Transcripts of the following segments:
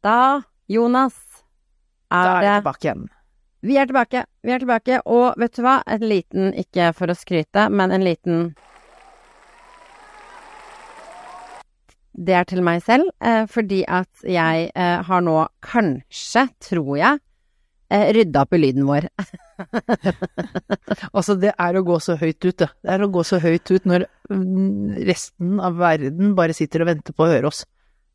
Da, Jonas, er Da er det tilbake igjen. Vi er tilbake. Vi er tilbake. Og vet du hva? En liten, ikke for å skryte, men en liten Det er til meg selv, eh, fordi at jeg eh, har nå kanskje, tror jeg, eh, rydda opp i lyden vår. Altså, det er å gå så høyt ut, det. Det er å gå så høyt ut når mm, resten av verden bare sitter og venter på å høre oss.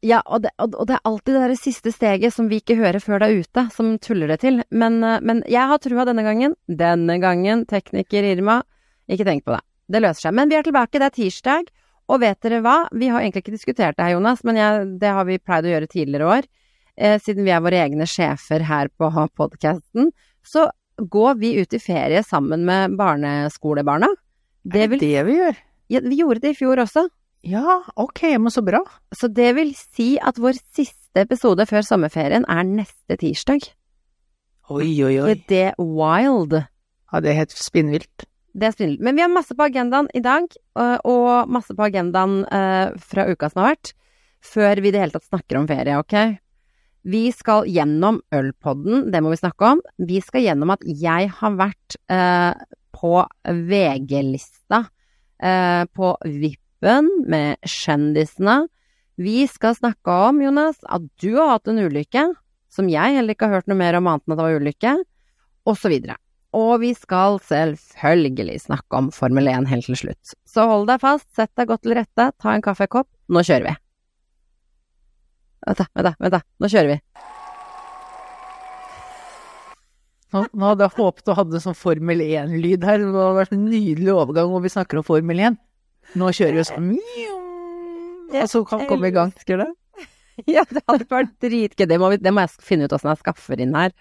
Ja, og det, og det er alltid det der siste steget som vi ikke hører før det er ute, som tuller det til. Men, eh, men jeg har trua denne gangen. Denne gangen, tekniker Irma. Ikke tenk på det. Det løser seg. Men vi er tilbake, det er tirsdag. Og vet dere hva? Vi har egentlig ikke diskutert det her, Jonas, men jeg, det har vi pleid å gjøre tidligere år. Eh, siden vi er våre egne sjefer her på podkasten, så går vi ut i ferie sammen med barneskolebarna. Det er det det vi gjør? ja, vi gjorde det i fjor også. Ja, ok, men så bra. Så det vil si at vår siste episode før sommerferien er neste tirsdag. Oi, oi, oi. Er det wild? Ja, det er helt spinnvilt. Det er spinnvilt. Men vi har masse på agendaen i dag, og- masse på agendaen eh, fra uka som har vært, før vi i det hele tatt snakker om ferie, ok? Vi skal gjennom ølpodden, det må vi snakke om. Vi skal gjennom at jeg har vært eh, på VG-lista, eh, på Vippen med kjendisene. Vi skal snakke om, Jonas, at du har hatt en ulykke, som jeg heller ikke har hørt noe mer om annet enn at det var ulykke, og så. Og vi skal selvfølgelig snakke om Formel 1 helt til slutt. Så hold deg fast, sett deg godt til rette, ta en kaffekopp, nå kjører vi. Vent da, vent da, vent da, nå kjører vi. Nå, nå hadde jeg håpet å en sånn Formel 1-lyd her. Det hadde vært en nydelig overgang hvor vi snakker om Formel 1. Nå kjører vi sånn Og så kan vi komme i gang. Skulle. det. Ja, det hadde vært dritgøy. Det, det må jeg finne ut åssen jeg skaffer inn her.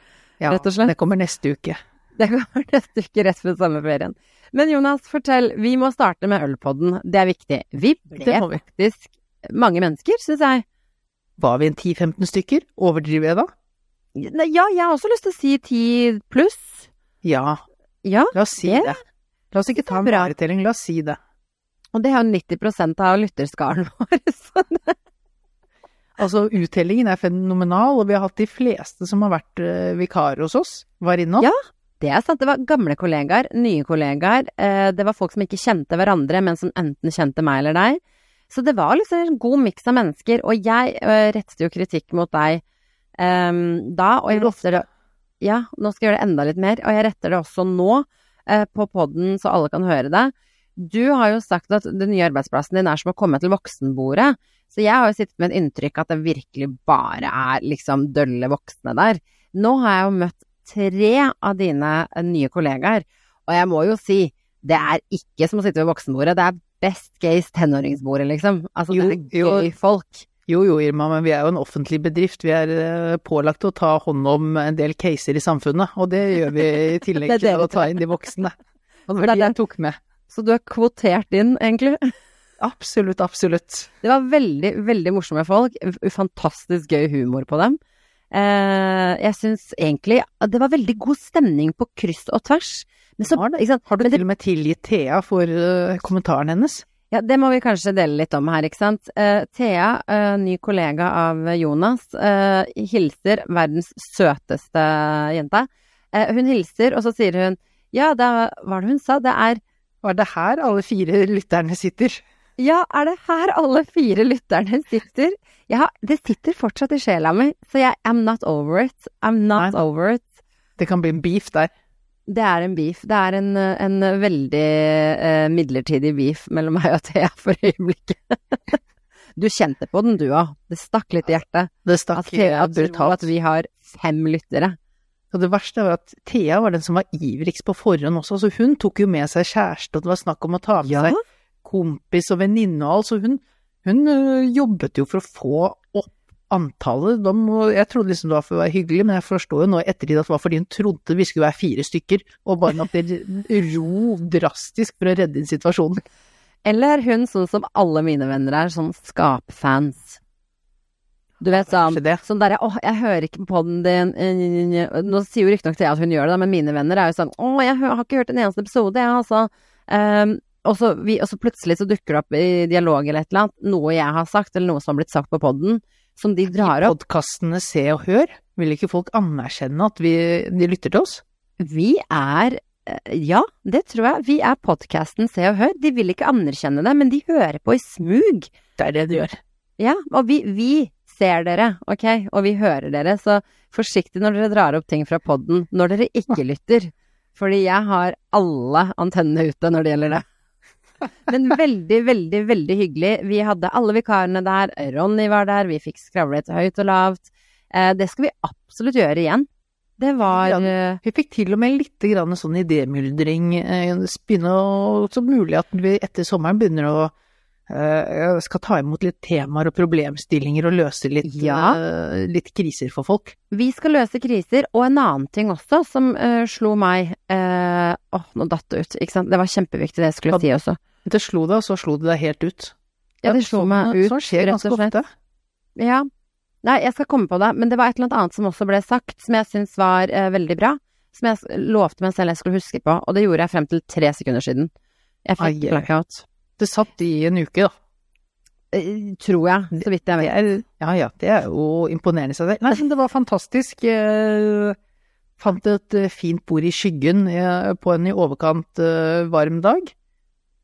Ja, Rett og slett. det kommer neste uke. Det kommer neste uke rett før sommerferien. Men Jonas, fortell. Vi må starte med ølpodden. Det er viktig. Vi Det ble vi. faktisk mange mennesker, syns jeg. Var vi en 10-15 stykker? Overdriver jeg da? Ja, jeg har også lyst til å si 10 pluss. Ja, Ja, la oss si Det- det. La oss ikke ta en Bra. varetelling, la oss si det. Og det er jo 90% av lytterskaren vår. Så det, Altså, uttellingen er fenomenal, og vi har hatt de fleste som har vært eh, vikarer hos oss, var innom. Ja. det er sant. Det var gamle kollegaer, nye kollegaer. Eh, det var folk som ikke kjente hverandre, men som enten kjente meg eller deg. Så det var liksom en god miks av mennesker. Og jeg eh, rettet jo kritikk mot deg um, da, og jeg retter det Ja, nå skal jeg gjøre det enda litt mer, og jeg retter det også nå uh, på poden, så alle kan høre det. Du har jo sagt at den nye arbeidsplassen din er som å komme til voksenbordet. Så jeg har jo sittet med et inntrykk at det virkelig bare er liksom dølle voksne der. Nå har jeg jo møtt tre av dine eh, nye kollegaer, og jeg må jo si, det er ikke som å sitte ved voksenbordet, det er best case tenåringsbordet, liksom. Altså, Jo, det er jo. gøy folk. Jo jo, Irma, men vi er jo en offentlig bedrift. Vi er eh, pålagt å ta hånd om en del caser i samfunnet, og det gjør vi i tillegg til å ta inn de voksne. Og det var det. jeg tok med. Så du er kvotert inn, egentlig. Absolutt, absolutt. Det var veldig, veldig morsomme folk. Fantastisk gøy humor på dem. Eh, jeg syns egentlig det var veldig god stemning på kryss og tvers. Men så, Har? Har du det- til og med tilgitt Thea for eh, kommentaren hennes? Ja, det må vi kanskje dele litt om her, ikke sant. Eh, Thea, ny kollega av Jonas, hilser verdens søteste jente. Hun hilser, og så sier hun ja, det var det hun sa? Det er Var det her alle fire lytterne sitter? Ja, er det her alle fire lytterne sitter? Ja, det sitter fortsatt i sjela mi, så jeg I'm not over it. I'm not Nei. over it. Det kan bli en beef der. Det er en beef. Det er en, en veldig eh, midlertidig beef mellom meg og Thea for øyeblikket. du kjente på den du òg. Det stakk litt i hjertet. Det At stakk eh, tror brutalt. at vi har fem lyttere. Og det verste var at Thea var den som var ivrigst på forhånd også, så hun tok jo med seg kjæreste, og det var snakk om å ta med Ja. seg kompis og venninne og alt, så hun, hun jobbet jo for å få opp antallet. Må, jeg trodde liksom det var for å være hyggelig, men jeg forstår jo nå i ettertid at det var fordi hun trodde vi skulle være fire stykker, og bare måtte ro drastisk for å redde inn situasjonen. Eller er hun sånn som alle mine venner er, sånn skapfans? Du vet sånn Sånn derre 'Å, jeg hører ikke på podden din' Nå sier jo riktignok Thea at hun gjør det, men mine venner er jo sånn 'Å, jeg har ikke hørt en eneste episode, jeg, altså'. Um, og, så vi, og så plutselig så dukker det opp i dialog eller et eller annet noe jeg har sagt, eller noe som har blitt sagt på podden, som de drar I opp. podkastene Se og Hør, vil ikke folk anerkjenne at vi, de lytter til oss? Vi er eh, Ja, det tror jeg. Vi er podkasten Se og Hør. De vil ikke anerkjenne det, men de hører på i smug. Det er det de gjør. Ja, og vi, vi ser dere, ok, og vi hører dere, så forsiktig når dere drar opp ting fra podden når dere ikke lytter. Fordi jeg har alle antennene ute når det gjelder det. Men veldig, veldig, veldig hyggelig. Vi hadde alle vikarene der. Ronny var der. Vi fikk skravlet høyt og lavt. Eh, det skal vi absolutt gjøre igjen. Det var Ja. eh, Vi fikk til og med litt grann sånn idémyldring. eh, Begynne å, så mulig at vi etter sommeren begynner å eh, skal ta imot litt temaer og problemstillinger og løse litt, Ja. eh, litt kriser for folk. Vi skal løse kriser, og en annen ting også som uh, slo meg Åh, uh, oh, nå datt det ut, ikke sant. Det var kjempeviktig det jeg skulle si også. Det slo deg, og så slo det deg helt ut. Ja, det slo sånn, meg ut, Sånn skjer ganske ofte. Ja. Nei, jeg skal komme på det, men det var et eller annet som også ble sagt, som jeg syns var uh, veldig bra. Som jeg lovte meg selv jeg skulle huske på, og det gjorde jeg frem til tre sekunder siden. Jeg fikk blackout. Det satt i en uke, da. Eh, tror jeg, så vidt jeg vet. ja ja, det er jo imponerende i seg selv. Nei, men det var fantastisk. Jeg fant et eh, fint bord i skyggen eh, på en i overkant eh, varm dag,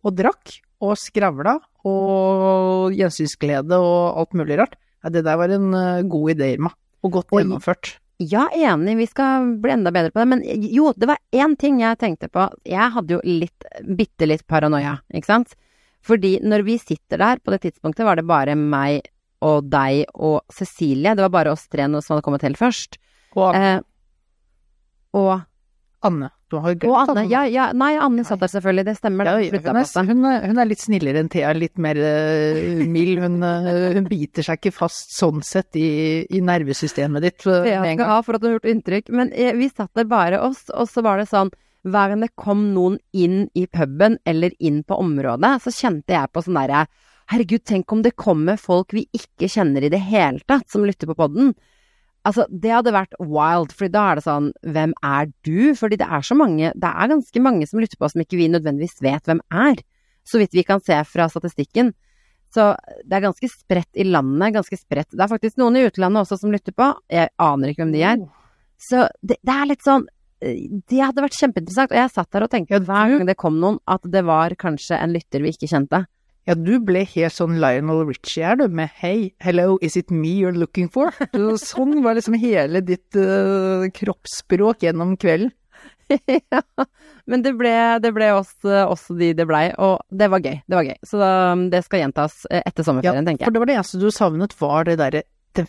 og drakk og skravla og gjensynsglede og alt mulig rart. Ja, det der var en eh, god idé, Irma, og godt gjennomført. Ja, enig, vi skal bli enda bedre på det. Men jo, det var én ting jeg tenkte på. Jeg hadde jo litt, bitte litt paranoia, ikke sant. Fordi når vi sitter der, på det tidspunktet var det bare meg og deg og Cecilie. Det var bare oss tre som hadde kommet til først. Og Eh, og, Anne, du har glemt og Anne. Ja, ja, nei, Anne satt der selvfølgelig, det stemmer. Ja, hun, er, hun, er, hun er litt snillere enn Thea, litt mer uh, mild. Hun, uh, hun biter seg ikke fast sånn sett i, i nervesystemet ditt jeg med en skal ha for at hun har gjort inntrykk. Men vi satt der bare oss, og så var det sånn hver gang det kom noen inn i puben eller inn på området, så kjente jeg på sånn derre Herregud, tenk om det kommer folk vi ikke kjenner i det hele tatt, som lytter på podden. Altså, det hadde vært wild, for da er det sånn Hvem er du? Fordi det er så mange Det er ganske mange som lytter på oss som ikke vi nødvendigvis vet hvem er. Så vidt vi kan se fra statistikken. Så det er ganske spredt i landet, ganske spredt. Det er faktisk noen i utlandet også som lytter på. Jeg aner ikke hvem de er. Så det, det er litt sånn Det hadde vært kjempeinteressant. Og jeg satt der og tenkte Ja, hver gang det kom noen, at det var kanskje en lytter vi ikke kjente. Ja, du ble helt sånn Lionel Richie her, du, med Hey, hello, is it me you're looking for? Sånn var liksom hele ditt uh, kroppsspråk gjennom kvelden. ja, men det ble, det ble oss, eh, også de det blei, og det var gøy. Det var gøy. Så da, det skal gjentas eh, etter sommerferien, tenker jeg. for det var det eneste du savnet, var det derre det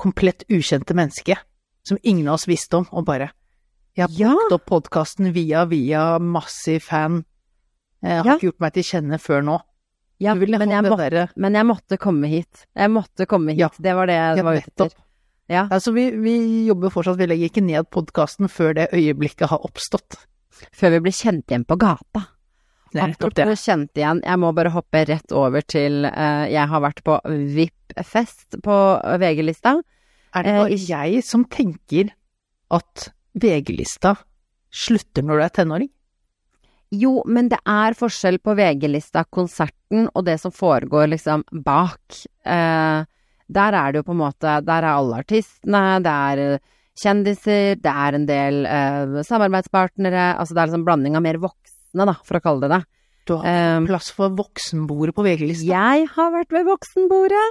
komplett ukjente mennesket som ingen av oss visste om, og bare Jeg har Ja. plukket opp podkasten via via massiv fan. Jeg har Ja. ikke gjort meg til kjenne før nå. Ja, men, jeg det må, men jeg måtte komme hit. Jeg måtte komme hit. Ja. Det var det jeg Ja, var ute etter. Ja. Altså, vi, vi jobber fortsatt, vi legger ikke ned podkasten før det øyeblikket har oppstått. Før vi blir kjent igjen på gata. Apropos kjent igjen, jeg må bare hoppe rett over til uh, Jeg har vært på VIP-fest på VG-lista. Er det bare bare jeg som tenker at VG-lista slutter når du er tenåring? Jo, men det er forskjell på VG-lista, konserten, og det som foregår liksom bak. Eh, der er det jo på en måte Der er alle artistene, det er eh, kjendiser, det er en del eh, samarbeidspartnere. Altså det er liksom blanding av mer voksne, da, for å kalle det det. Du har Eh, plass for voksenbordet på VG-lista. jeg har vært ved voksenbordet,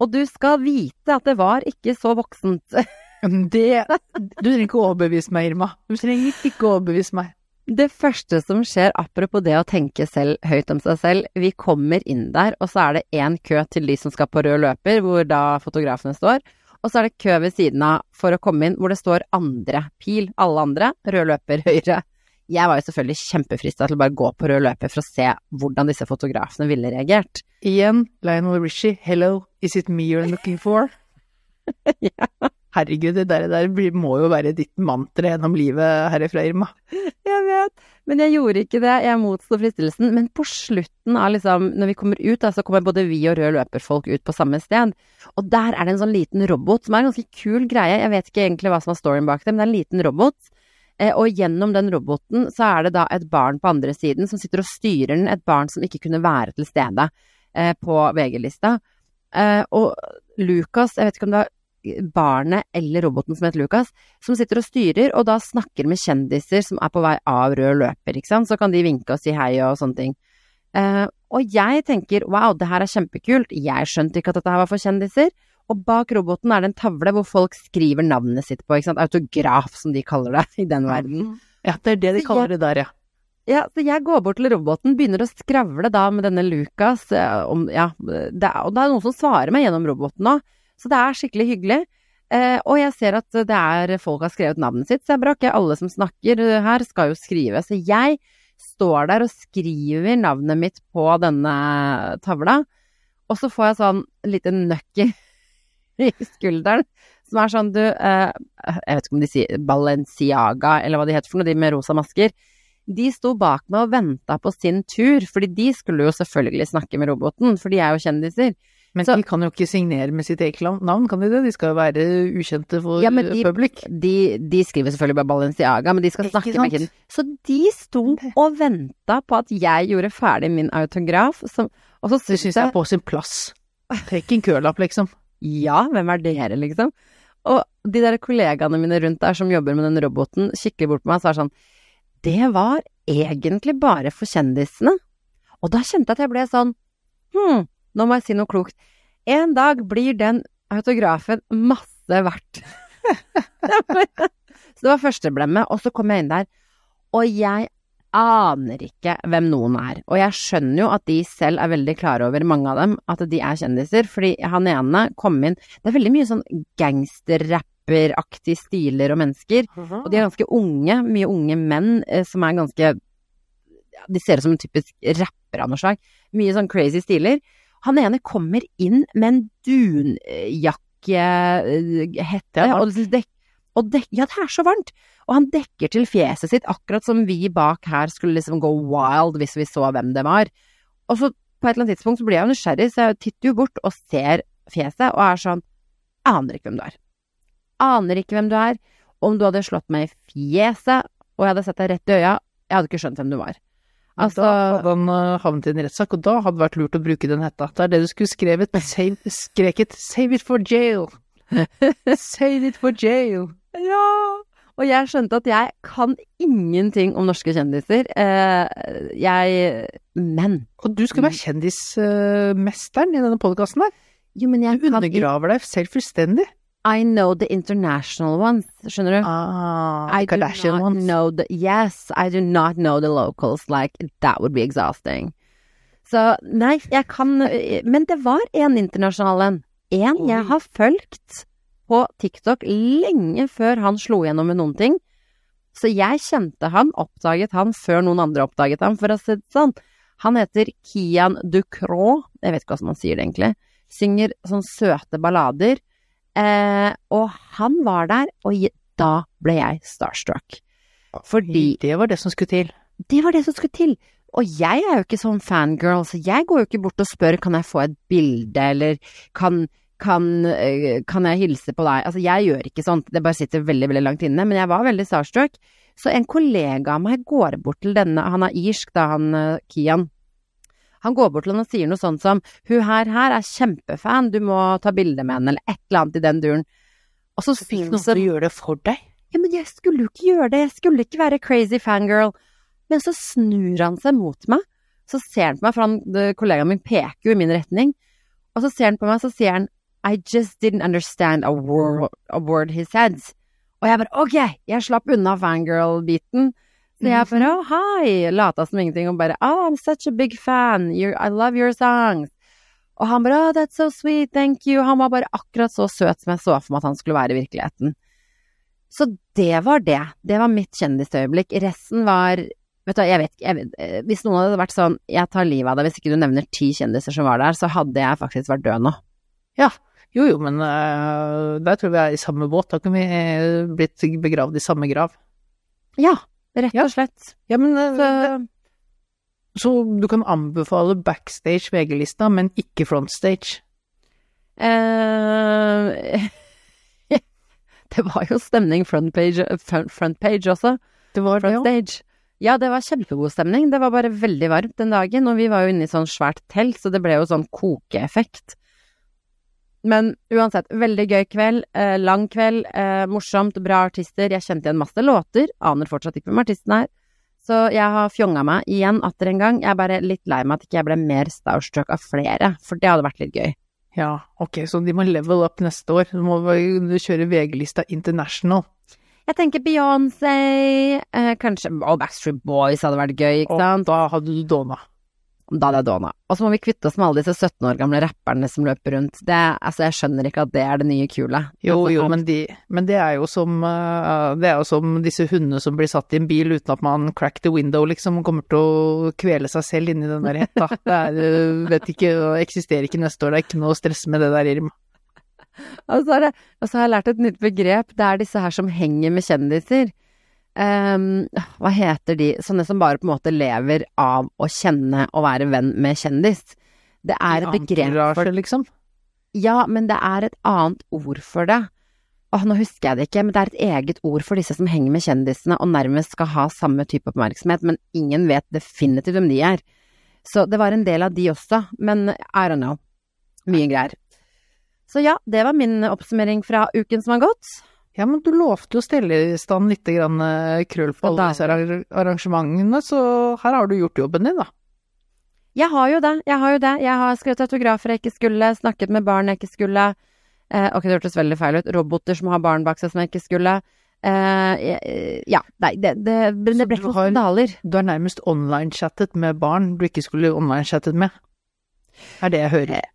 og du skal vite at det var ikke så voksent. Det Du trenger ikke å overbevise meg, Irma. Du trenger ikke å overbevise meg. Det første som skjer, apropos det å tenke selv høyt om seg selv, vi kommer inn der, og så er det én kø til de som skal på rød løper, hvor da fotografene står, og så er det kø ved siden av for å komme inn, hvor det står andre pil, alle andre, rød løper høyre. Jeg var jo selvfølgelig kjempefrista til å bare gå på rød løper for å se hvordan disse fotografene ville reagert. Igjen, Lionel Richie, hello, is it me you're looking for? Herregud, det der, der må jo være ditt mantra gjennom livet herifra, Irma. Jeg vet, men jeg gjorde ikke det. Jeg motsto fristelsen. Men på slutten av liksom, når vi kommer ut, da, så kommer både vi og rød løperfolk ut på samme sted. Og der er det en sånn liten robot som er en ganske kul greie. Jeg vet ikke egentlig hva som er storyen bak det, men det er en liten robot. Eh, og gjennom den roboten så er det da et barn på andre siden som sitter og styrer den. Et barn som ikke kunne være til stede eh, på VG-lista. Eh, og Lukas, jeg vet ikke om det er barnet eller roboten som heter Lucas, som sitter og styrer, og da snakker med kjendiser som er på vei av rød løper, ikke sant. Så kan de vinke og si hei og sånne ting. Uh, og jeg tenker wow, det her er kjempekult, jeg skjønte ikke at dette her var for kjendiser. Og bak roboten er det en tavle hvor folk skriver navnet sitt på, ikke sant. Autograf, som de kaller det i den verden. Ja, det er det de kaller det der, ja. Ja, så jeg går bort til roboten, begynner å skravle da med denne Lucas eh, om Ja, det og det er noen som svarer meg gjennom roboten nå, så det er skikkelig hyggelig. Eh, og jeg ser at det er folk har skrevet navnet sitt, så jeg Ikke Alle som snakker eh, her, skal jo skrive. Så jeg står der og skriver navnet mitt på denne tavla, og så får jeg sånn lite nøkk i skulderen. Som er sånn, du eh, Jeg vet ikke om de sier Balenciaga, eller hva de heter for noe, de med rosa masker de sto bak meg og venta på sin tur, fordi de skulle jo selvfølgelig snakke med roboten, for de er jo kjendiser. Men Så- de kan jo ikke signere med sitt eget navn, kan de det? De skal jo være ukjente for Ja, men de- public. De, de skriver selvfølgelig bare Balenciaga, men de skal snakke med kiden. Så de sto og venta på at jeg gjorde ferdig min autograf, som, og så Det syns jeg er på sin plass. Trekk en kølapp, liksom. Ja, hvem er dere, liksom? Og de der kollegaene mine rundt der som jobber med den roboten, kikker bort på meg og så er sånn Det var egentlig bare for kjendisene. Og da kjente jeg at jeg ble sånn Hm, nå må jeg si noe klokt. En dag blir den autografen masse verdt. så det var førsteblemmet, og så kom jeg inn der, og jeg aner ikke hvem noen er. Og jeg skjønner jo at de selv er veldig klare over, mange av dem, at de er kjendiser, fordi han ene kom inn Det er veldig mye sånn gangsterrapperaktige stiler og mennesker, og de er ganske unge, mye unge menn eh, som er ganske De ser ut som en typisk rapper av noe slag. Mye sånn crazy stiler. Han ene kommer inn med en dunjakke, eh, og, dek, og dek, Ja, det er så varmt! Og han dekker til fjeset sitt, akkurat som vi bak her skulle liksom gå wild hvis vi så hvem det var. Og så på et eller annet tidspunkt så blir jeg jo nysgjerrig, så jeg titter jo bort og ser fjeset, og er sånn Aner ikke hvem du er. Aner ikke hvem du er. Om du hadde slått meg i fjeset, og jeg hadde sett deg rett i øya, jeg hadde ikke skjønt hvem du var. Altså da hadde han uh, havnet i en rettssak, og da hadde det vært lurt å bruke den hetta. Det er det du skulle skrevet, save, skreket 'save it for jail'. save it for jail. Ja! Og jeg skjønte at jeg kan ingenting om norske kjendiser. Eh, jeg Men Og du skal være kjendismesteren i denne podkasten her. Jo, men jeg Du undergraver deg selv fullstendig. I know the international ones, skjønner du? Ah, I do not ones. know the Yes, I do not know the locals. Like, that would be exhausting. Så nei, jeg kan Men det var en internasjonal en. En jeg har fulgt på TikTok lenge før han slo gjennom med noen ting. Så jeg kjente han, oppdaget han før noen andre oppdaget han, for å si det sånn. Han heter Kian Ducrot, jeg vet ikke hvordan man sier det egentlig. Synger sånn søte ballader. Eh, og han var der, og da ble jeg starstruck. Fordi Det var det som skulle til. det var det som skulle til. Og jeg er jo ikke sånn fangirl, så jeg går jo ikke bort og spør kan jeg få et bilde, eller kan, kan, eh, kan jeg hilse på deg? Altså, jeg gjør ikke sånt, det bare sitter veldig, veldig langt inne, men jeg var veldig starstruck. Så en kollega av meg går bort til denne, han er irsk da, han eh, Kian. Han går bort til henne og sier noe sånt som hun her, her er kjempefan, du må ta bilde med henne, eller et eller annet i den duren. Og så fikk noen å gjøre det for deg. ja, men jeg skulle jo ikke gjøre det, jeg skulle ikke være crazy fangirl. Men så snur han seg mot meg, så ser han på meg, for han, kollegaen min peker jo i min retning, og så ser han på meg, så sier han I just didn't understand a word, a word he said. Og jeg bare ok, jeg slapp unna fangirl-biten. Så jeg bare oh, hi, lata som ingenting og bare oh, I'm such a big fan, You're, I love your songs. Og han bare oh, that's so sweet, thank you. Han var bare akkurat så søt som jeg så for meg at han skulle være i virkeligheten. Så det var det. Det var mitt kjendisøyeblikk. Resten var Vet du jeg vet ikke eh, Hvis noen hadde vært sånn Jeg tar livet av deg hvis ikke du nevner ti kjendiser som var der, så hadde jeg faktisk vært død nå. Jo jo, men uh, der tror jeg vi er i samme båt. Da kunne vi eh, blitt begravd i samme grav. Ja, rett og slett. Ja, men eh, Så Så du kan anbefale backstage VG-lista, men ikke frontstage. Uh, Det var jo stemning frontpage front, frontpage også. Det var det, ja. Ja, det var kjempegod stemning. Det var bare veldig varmt den dagen, og vi var jo inne i sånn svært telt, så det ble jo sånn kokeeffekt. Men uansett, veldig gøy kveld. Eh, lang kveld, eh, morsomt, bra artister. Jeg kjente igjen masse låter. Aner fortsatt ikke hvem artisten er. Så jeg har fjonga meg igjen atter en gang. Jeg er bare litt lei meg at ikke jeg ble mer starstruck av flere, for det hadde vært litt gøy. Ja, ok, så de må level up neste år. Du må kjøre VG-lista international. Jeg tenker Beyoncé, eh, kanskje Og Backstreet Boys hadde vært gøy, ikke sant? Og da hadde du dåna. Da hadde jeg dåna. Og så må vi kvitte oss med alle disse 17 år gamle rapperne som løper rundt. Det, altså, jeg skjønner ikke at det er det nye kule. Jo, Altså, jo, men, de, men det er jo som eh, Det er jo som disse hundene som blir satt i en bil uten at man crack the window, liksom, kommer til å kvele seg selv inni den der hetta. Det er, eh, vet ikke, eksisterer ikke neste år, det er ikke noe å stresse med det der, Irma. Og så, har jeg, og så har jeg lært et nytt begrep. Det er disse her som henger med kjendiser. Ehm, hva heter de? Sånne som bare på en måte lever av å kjenne og være venn med kjendis. Det er et begrep for liksom. Ja, men det er et annet ord for det. Åh, nå husker jeg det ikke, men det er et eget ord for disse som henger med kjendisene og nærmest skal ha samme type oppmerksomhet, men ingen vet definitivt hvem de er. Så det var en del av de også, men I don't know. Mye greier. Så ja, det var min oppsummering fra uken som har gått. Ja, men du lovte jo å stelle i stand litt grann eh, krøll på alle disse arrangementene, så her har du gjort jobben din, da. Jeg har jo det, jeg har jo det. Jeg har skrevet autografer jeg ikke skulle, snakket med barn jeg ikke skulle. Eh, ok, det hørtes veldig feil ut. Roboter som har barn bak seg som jeg ikke skulle. Eh, ja, nei, det, det, det, det ble ikke noen skandaler. Du har nærmest online-chattet med barn du ikke skulle online-chattet med. Er det jeg hører.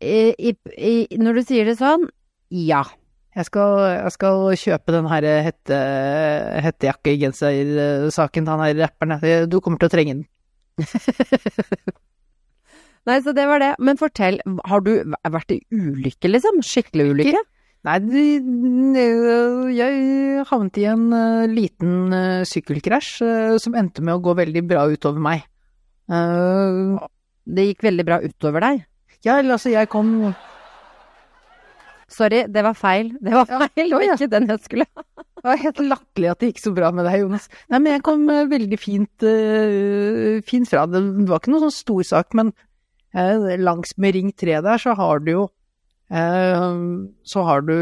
Eh, i, i, når du sier det sånn, ja. Jeg skal, jeg skal kjøpe den her hette, hettejakke-genser-saken til han her rapperen. Du kommer til å trenge den. Nei, så det var det. Men fortell, har du vært i ulykke, liksom? Skikkelig ulykke? Nei, jeg havnet i en eh, liten eh, sykkelkrasj eh, som endte med å gå veldig bra utover meg. Det gikk veldig bra utover deg? ja, altså, jeg kom Sorry, det var feil. Det var feil, ja. og ikke den jeg skulle ha. Det var helt latterlig at det gikk så bra med deg, Jonas. Nei, men jeg kom eh, veldig fint, uh, fint fra. Det Det var ikke noe sånn stor sak, men uh, langs med Ring 3 der så har du jo Så har du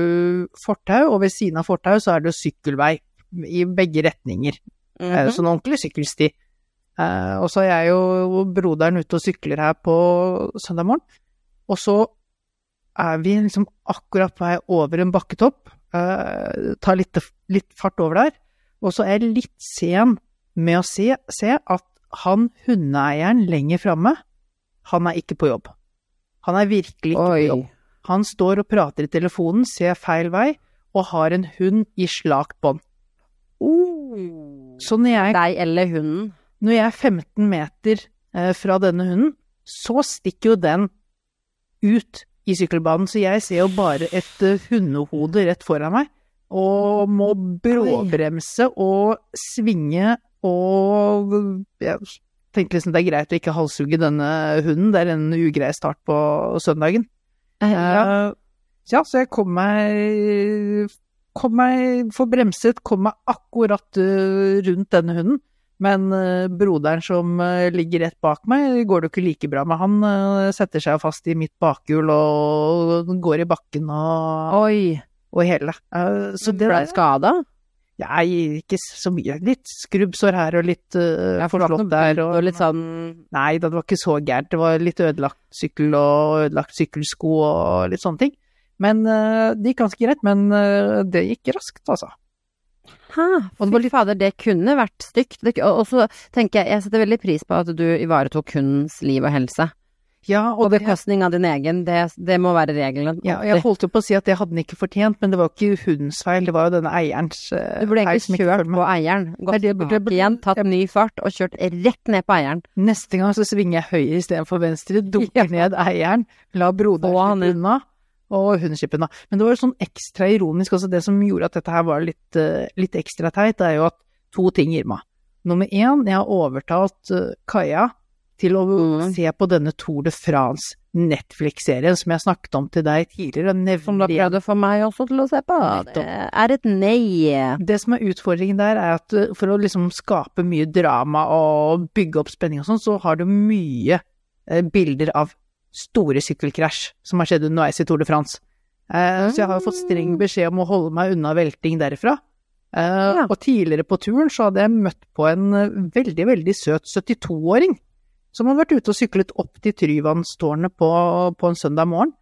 fortau, og ved siden av fortau så er det jo sykkelvei i begge retninger. Mm -hmm. Sånn ordentlig sykkelsti. Og så er jeg jo broderen ute og sykler her på søndag morgen, og så er vi liksom akkurat på vei over en bakketopp, Uh, tar litt, litt fart over der, og så er jeg litt sen med å se, se at han hundeeieren lenger framme, han er ikke på jobb. Han er virkelig ikke Oi. på jobb. Han står og prater i telefonen, ser feil vei, og har en hund i slakt bånd. Så når jeg Deg eller hunden? når jeg er 15 meter eh, fra denne hunden, så stikker jo den ut i sykkelbanen, så jeg ser jo bare et eh, hundehode rett foran meg, og må bråbremse og svinge og Jeg tenkte liksom det er greit å ikke halshugge denne hunden, det er en ugrei start på søndagen. Eh, Ja. Eh, ja, så jeg kom meg Kom meg Får bremset, kom meg akkurat rundt denne hunden. Men eh, broderen som eh, ligger rett bak meg, går det jo ikke like bra med. Han eh, setter seg fast i mitt bakhjul og går i bakken og, Oi. og hele. Så det Ble du skada? Nei, ikke så mye. Litt skrubbsår her og litt uh, forslått der. Og, og litt sånn Nei det var ikke så gærent. Det var litt ødelagt sykkel og ødelagt sykkelsko og litt sånne ting. Men uh, det gikk ganske greit. Men uh, det gikk raskt, altså. Hæ, Og det fader, det kunne vært stygt. Det, og, og så tenker jeg, jeg setter veldig pris på at du ivaretok hundens liv og helse. Ja, og på bekostning av din egen, det, det må være regelen. ja, jeg holdt jo på å si at det hadde den ikke fortjent, men det var ikke hundens feil, det var jo denne eierens eh, Du burde egentlig kjørt på eieren, gått tilbake igjen, tatt ny fart og kjørt rett ned på eieren. Neste gang så svinger jeg høyre istedenfor venstre, dunker Ja. ned eieren, la broderen slippe unna, og hunden da. Men det var jo sånn ekstra ironisk også, det som gjorde at dette her var litt, eh, litt ekstra teit, det er jo at to ting, gir meg. Nummer én, jeg har overtalt eh, Kaja til å Mm. se på denne Tour de France Netflix-serien som jeg snakket om til deg tidligere. Nevlig. Som du har prøvd å få meg også til å se på. Det er et nei. Det som er utfordringen der, er at uh, for å liksom skape mye drama og bygge opp spenning og sånn, så har du mye eh, bilder av store sykkelkrasj som har skjedd underveis i Tour de France. Eh, så jeg har fått streng beskjed om å holde meg unna velting derifra. Eh, Og tidligere på turen så hadde jeg møtt på en eh, veldig, veldig søt 72-åring som hadde vært ute og syklet opp til Tryvannstårnet på, på en søndag morgen.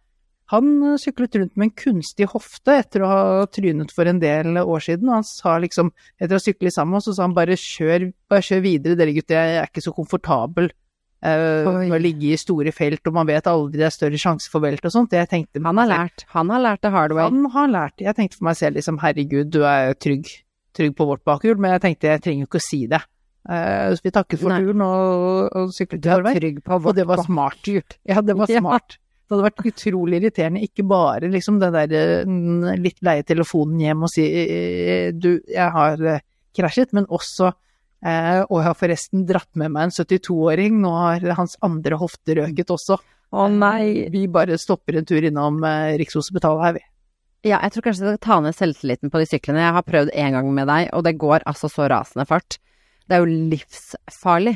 Han syklet rundt med en kunstig hofte etter å ha trynet for en del år siden, og han sa liksom, etter å ha syklet sammen, så sa han bare kjør, bare kjør videre dere gutter, jeg er ikke så komfortabel med å ligge i store felt, og man vet aldri det er større sjanse for velt og sånt. Jeg tenkte Han har lært. Han har lært det hard way. Han har lært. Jeg tenkte for meg selv liksom, herregud, du er trygg, trygg på vårt bakhjul, men jeg tenkte jeg trenger jo ikke å si det. Uh, så vi takket for Nei. turen og, og syklet til forvei. Og det var smart. gjort. Ja, det var smart. Det hadde vært utrolig irriterende, ikke bare liksom den der eh, litt leie telefonen hjem og si eh, du, jeg har krasjet, men også og jeg har forresten dratt med meg en 72-åring, nå har hans andre hofte røket også. Å nei. Vi bare stopper en tur innom eh, Rikshospitalet her, vi. Ja, jeg tror kanskje jeg skal ta ned selvtilliten på de syklene. Jeg har prøvd en gang med deg, og det går altså så rasende fart. Det er jo livsfarlig.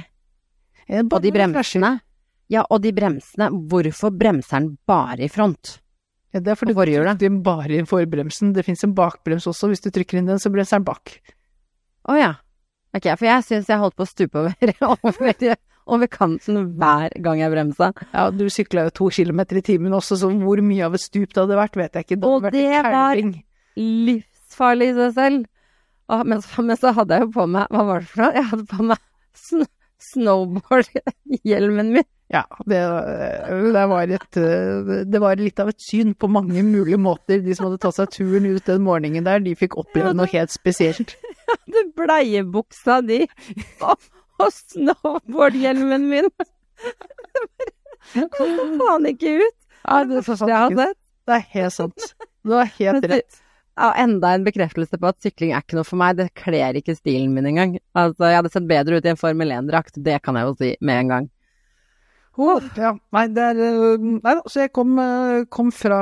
Eh, Og de bremsene. Ja, og de bremsene. Hvorfor bremser den bare i front? Ja, det er fordi du trykker inn bare inn forbremsen. Det fins en bakbrems også, hvis du trykker inn den, så bremser den bak. Å ja. Ok, for jeg syns jeg holdt på å stupe over, over, over kanten hver gang jeg bremsa. Ja, du sykla jo to kilometer i timen også, så hvor mye av et stup det hadde vært, vet jeg ikke. Det Og det var- Livsfarlig i seg selv. Og, men, men så hadde jeg jo på meg Hva var det for noe? Jeg hadde på meg sn snowboardhjelmen min. Ja, det, det, var et, eh, det var litt av et syn på mange mulige måter. De som hadde tatt seg turen ut den morgenen der, de fikk oppleve noe helt spesielt. Det bleiebuksa di og, og snowboard-hjelmen min. Det kom faen ikke ut. Ja, det, er jeg har sett. det er helt sant. Du har helt rett. Ja, enda en bekreftelse på at sykling er ikke noe for meg. Det kler ikke stilen min engang. Altså, jeg hadde sett bedre ut i en Formel 1-drakt, det kan jeg jo si med en gang. Oh, ja, nei, det er Nei så jeg kom, kom fra,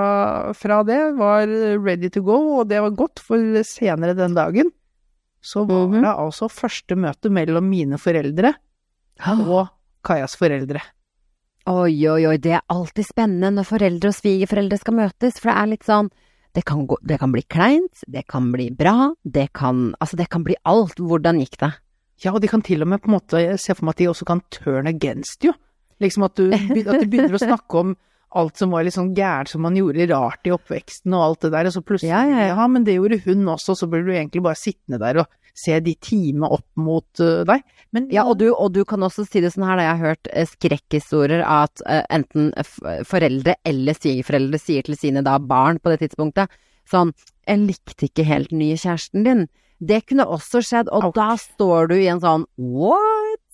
fra det, var ready to go, og det var godt, for senere den dagen så var Mhm. det altså første møte mellom mine foreldre og Kajas foreldre. Oi, oi, oi, det er alltid spennende når foreldre og svigerforeldre skal møtes, for det er litt sånn det kan, gå, det kan bli kleint, det kan bli bra, det kan Altså, det kan bli alt. Hvordan gikk det? Ja, og de kan til og med på en måte se for meg at de også kan turn against you. Liksom at du, at du begynner å snakke om alt som var litt sånn gærent som man gjorde rart i oppveksten og alt det der, og så plutselig Ja, ja, ja. men det gjorde hun også, så blir du egentlig bare sittende der og se de time opp mot uh, deg. Men Ja, og du, og du kan også si det sånn her, da jeg har hørt eh, skrekkhistorier av at uh, enten foreldre eller svigerforeldre sier til sine da barn på det tidspunktet sånn 'Jeg likte ikke helt den nye kjæresten din'. Det kunne også skjedd, og Ouch. da står du i en sånn 'what'?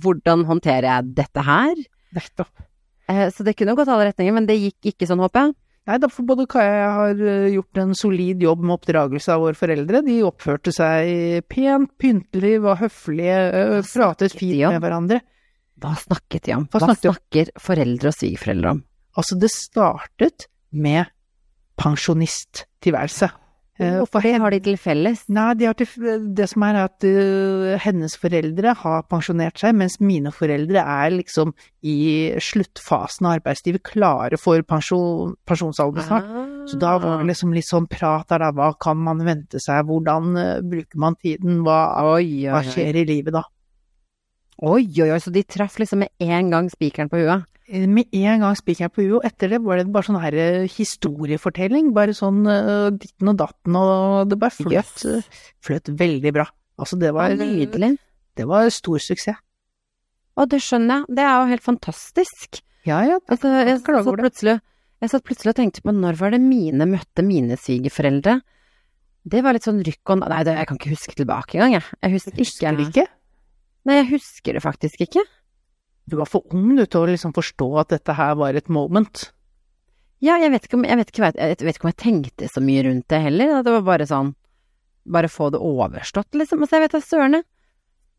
Hvordan håndterer jeg dette her? Nettopp. Eh, så det kunne gått alle retninger, men det gikk ikke sånn, håper jeg. Nei, da for både Kaja og jeg har eh, gjort en solid jobb med oppdragelse av våre foreldre. De oppførte seg pent, pyntelig, var høflige, eh, pratet fint med hverandre. Hva snakket de om? Hva Hva, om? snakker foreldre og svigerforeldre om? Altså, det startet med pensjonisttilværelse. Eh, For det har de til felles. Nei, de har til, det som er at uh, hennes foreldre har pensjonert seg, mens mine foreldre er liksom i sluttfasen av arbeidslivet, klare for pensjon, pensjonsalder snart. Så da var det liksom litt sånn prat der, da. Hva kan man vente seg? Hvordan uh, bruker man tiden? Hva, Oi, oi, hva oi. skjer i livet da? Oi, oi, oi, så de traff liksom med en gang spikeren på huet. Eh, Med en gang spikeren på huet, og etter det var det bare sånn her eh, historiefortelling. Bare sånn uh, ditten og datten, og det bare fløt, Yes. fløt veldig bra. Altså, det var, Nydelig. det var stor suksess. Å, det skjønner jeg. Det er jo helt fantastisk. Ja, ja. Altså, jeg, klager over det. jeg satt plutselig og tenkte på når var det mine møtte mine svigerforeldre? Det var litt sånn rykk og Nei, det, jeg kan ikke huske tilbake engang, jeg. Jeg husker, Husker ikke. ikke? Nei, jeg husker det faktisk ikke. Du var for ung du til å liksom forstå at dette her var et moment. Ja, jeg vet ikke om jeg, vet ikke, jeg vet ikke om jeg tenkte så mye rundt det heller. Det var bare sånn Bare få det overstått, liksom. Altså, jeg vet da søren.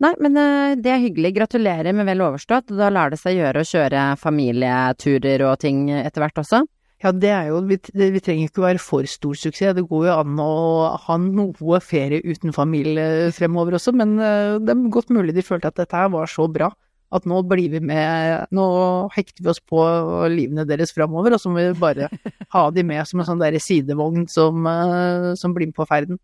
Nei, men eh, det er hyggelig. Gratulerer med vel overstått. Da lar det seg gjøre å kjøre familieturer og ting etter hvert også. Ja, det er jo Vi, vi trenger ikke være for stor suksess. Det går jo an å ha noe ferie uten familie fremover også, men eh, det er godt mulig de følte at dette her var så bra at nå blir vi med, nå hekter vi oss på livene deres framover, og så må vi bare ha de med som en sånn derre sidevogn som, eh, som blir med på ferden.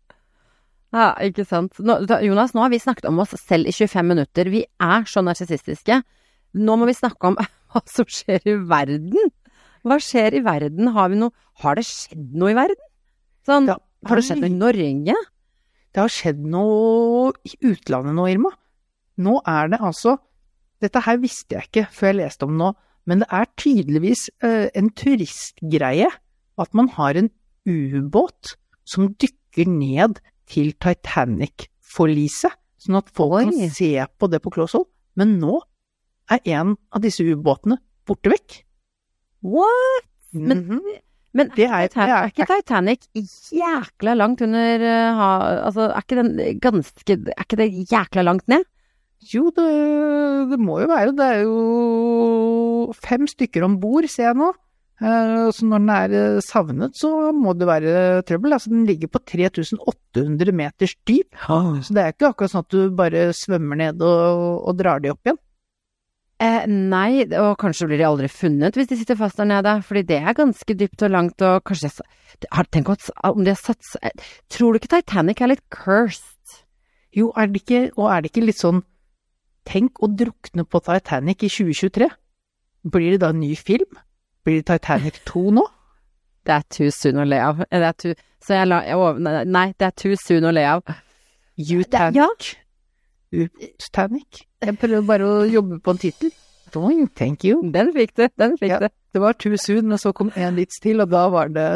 Ja, ikke sant. Nå, Jonas, nå har vi snakket om oss selv i 25 minutter. Vi er så narsissistiske. Nå må vi snakke om hva som skjer i verden. Hva skjer i verden? Har vi noe Har det skjedd noe i verden? Sånn, Ja. har det skjedd noe i Norge? Det har skjedd noe i utlandet nå, Irma. Nå er det altså Dette her visste jeg ikke før jeg leste om det nå, men det er tydeligvis eh, en turistgreie at man har en ubåt som dykker ned til Titanic-forliset, sånn at folk Oi. kan se på det på close hold. Men nå er en av disse ubåtene borte vekk. What? Men- Mhm. Men Det er- er, det er- ikke Titanic jækla langt under ha, Altså, er ikke den ganske Er ikke det jækla langt ned? Jo, det, det må jo være. Det er jo fem stykker om bord, ser jeg nå. Eh, Så når den er eh, savnet, så må det være trøbbel. Altså, den ligger på 3800 meters dyp, så det er ikke akkurat sånn at du bare svømmer ned og, og drar de opp igjen. Eh, nei, og kanskje blir de aldri funnet hvis de sitter fast der nede, fordi det er ganske dypt og langt, og kanskje har, Tenk om de har satt eh, Tror du ikke Titanic er litt cursed? Jo, er det ikke, og er det ikke litt sånn Tenk å drukne på Titanic i 2023. Blir det da en ny film? Blir det Titanic 2 nå? Det er too soon å le av. Eh, Det er too, så jeg la nei, det er too soon å le av. Utanic. Ja. Titanic. Jeg prøver bare å jobbe på en tittel. Thank you. Den fikk du, den fikk Ja. du. Det var too soon, men så kom en vits til, og da var det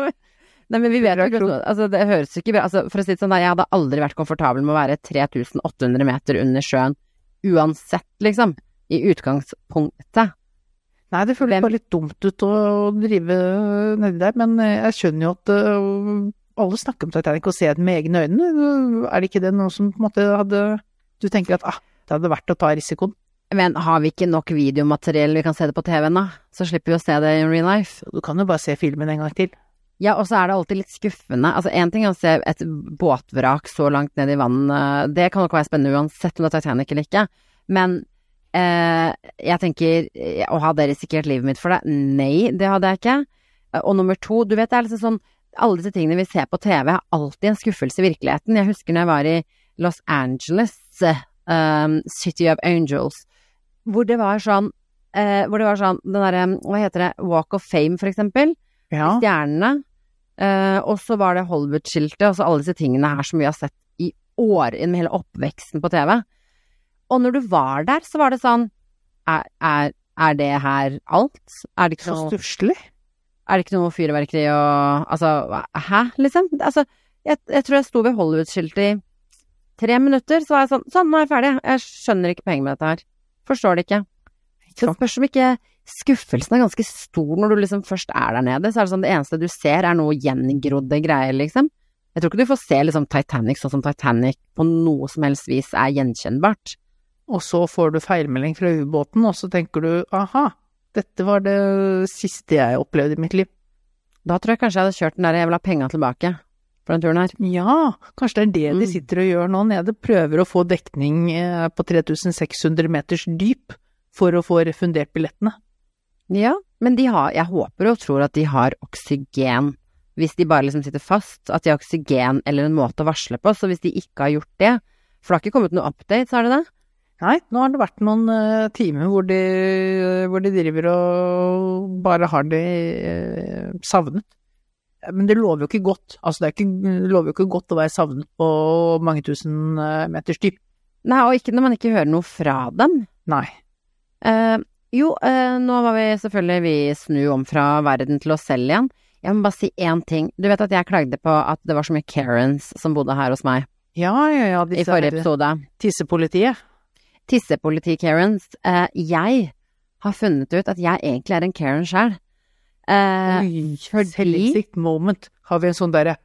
Nei, men vi vet jo ikke altså, Det høres ikke bra altså, For å si det sånn, jeg hadde aldri vært komfortabel med å være 3800 meter under sjøen. Uansett, liksom. I utgangspunktet. Nei, det føles bare litt dumt ut å drive nedi der, men eh, jeg skjønner jo at øh, alle snakker om Titanic og ser den med egne øyne. Er det ikke det noe som på en måte hadde Du tenker at ah, det hadde vært å ta risikoen? Men har vi ikke nok videomateriell vi kan se det på TV-en, da? Så slipper vi å se det i real life. Du kan jo bare se filmen en gang til. Ja, og så er det alltid litt skuffende. Altså, én ting er å se et båtvrak så langt ned i vannet, det kan nok være spennende uansett om det er Titanic eller ikke, men eh, jeg tenker eh, Å, hadde jeg risikert livet mitt for det? Nei, det hadde jeg ikke. Og nummer to, du vet det er liksom sånn Alle disse tingene vi ser på TV, er alltid en skuffelse i virkeligheten. Jeg husker når jeg var i Los Angeles, um, City of Angels, hvor det var sånn eh, Hvor det var sånn den derre, hva heter det, Walk of Fame, for eksempel Ja. stjernene. Eh, og så var det Hollywood-skiltet, og så alle disse tingene her som vi har sett i år, gjennom hele oppveksten på TV. Og når du var der, så var det sånn Er, er, er det her alt? Er det ikke Så noe, stusslig. er det ikke noe fyrverkeri og Altså, hæ, liksom? Altså, jeg, jeg tror jeg sto ved Hollywood-skiltet i tre minutter, så var jeg sånn Sånn, nå er jeg ferdig. Jeg skjønner ikke poenget med dette her. Forstår det ikke. Så det spørs om ikke skuffelsen er ganske stor når du liksom først er der nede. Så er det sånn det eneste du ser er noe gjengrodde greier, liksom. Jeg tror ikke du får se liksom Titanic sånn som Titanic på noe som helst vis er gjenkjennbart. Og så får du feilmelding fra ubåten, og så tenker du aha, dette var det siste jeg opplevde i mitt liv. Da tror jeg kanskje jeg hadde kjørt den der jeg vil ha penga tilbake for den turen her. Ja, kanskje det er det de Mm. sitter og gjør nå nede, prøver å få dekning eh, på 3600 meters dyp for å få refundert billettene. Ja, men de har, jeg håper og tror at de har oksygen. Hvis de bare liksom sitter fast, at de har oksygen eller en måte å varsle på. Så hvis de ikke har gjort det, for det har ikke kommet noe update, har det det? Nei, nå har det vært noen uh, timer hvor de, hvor de driver og bare har det uh, savnet. Men det lover jo ikke godt. Altså, det, ikke, det lover jo ikke godt å være savnet på mange tusen eh, meters dyp. Nei, og ikke når man ikke hører noe fra dem. Nei. Eh, jo, eh, nå var vi selvfølgelig vi snu om fra verden til oss selv igjen. Jeg må bare si én ting. Du vet at jeg klagde på at det var så mye Karens som bodde her hos meg Ja, ja, ja, i forrige episode. tissepolitiet. Tissepoliti-Karens. Eh, jeg har funnet ut at jeg egentlig er en Karen sjøl. Eh, Oi, fordi- selvinnsikt moment. Har vi en sånn derre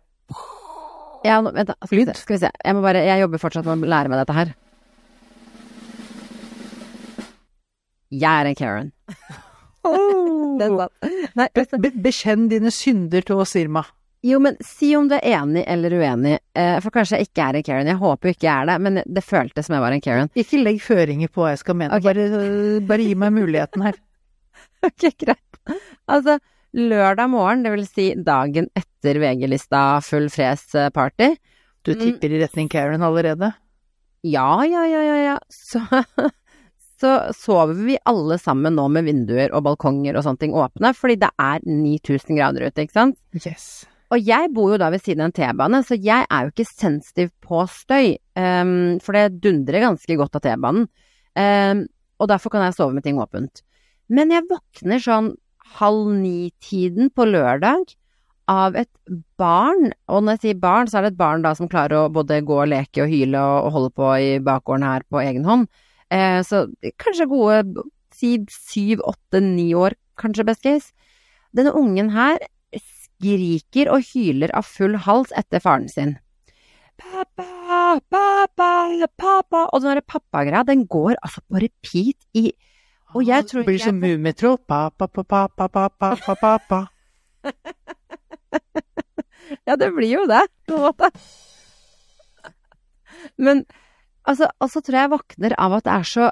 ja, vent da. Skal vi, se. Jeg bare Jeg jobber fortsatt med å lære meg dette her. Jeg er en Karen. Den satt. Nei, Be, be, Bekjenn dine synder til oss, Irma. Jo, men si om du er enig eller uenig, eh, for kanskje jeg ikke er en Karen. Jeg håper jo ikke jeg er det, men det føltes som jeg var en Karen. Ikke legg føringer på hva jeg skal mene, okay. bare, bare gi meg muligheten her. Ok, greit. Altså, lørdag morgen, det vil si dagen etter VG-lista Full fres-party. Du Mm. tipper i retning Karen allerede? Ja, ja, ja, ja, ja. Så, så sover vi alle sammen nå med vinduer og balkonger og sånne ting åpne, fordi det er 9000 grader ute, ikke sant? Yes. Og jeg bor jo da ved siden av en T-bane, så jeg er jo ikke sensitiv på støy, Um, for det dundrer ganske godt av T-banen. Um, og derfor kan jeg sove med ting åpent. Men jeg våkner sånn halv ni-tiden på lørdag av et barn, og når jeg sier barn, så er det et barn da som klarer å både gå og leke og hyle og, holde på i bakgården her på egen hånd. Eh, så kanskje gode si syv, åtte, ni år, kanskje best case. Denne ungen her skriker og hyler av full hals etter faren sin. Pappa, pappa, pappa Og den derre pappagreia, den går altså på repeat i Og jeg ah, tror ikke Blir som Mummitro. Pappa, pappa, pappa, pappa, pappa. ja, det blir jo det, på en måte. Men altså, og så tror jeg jeg våkner av at det er så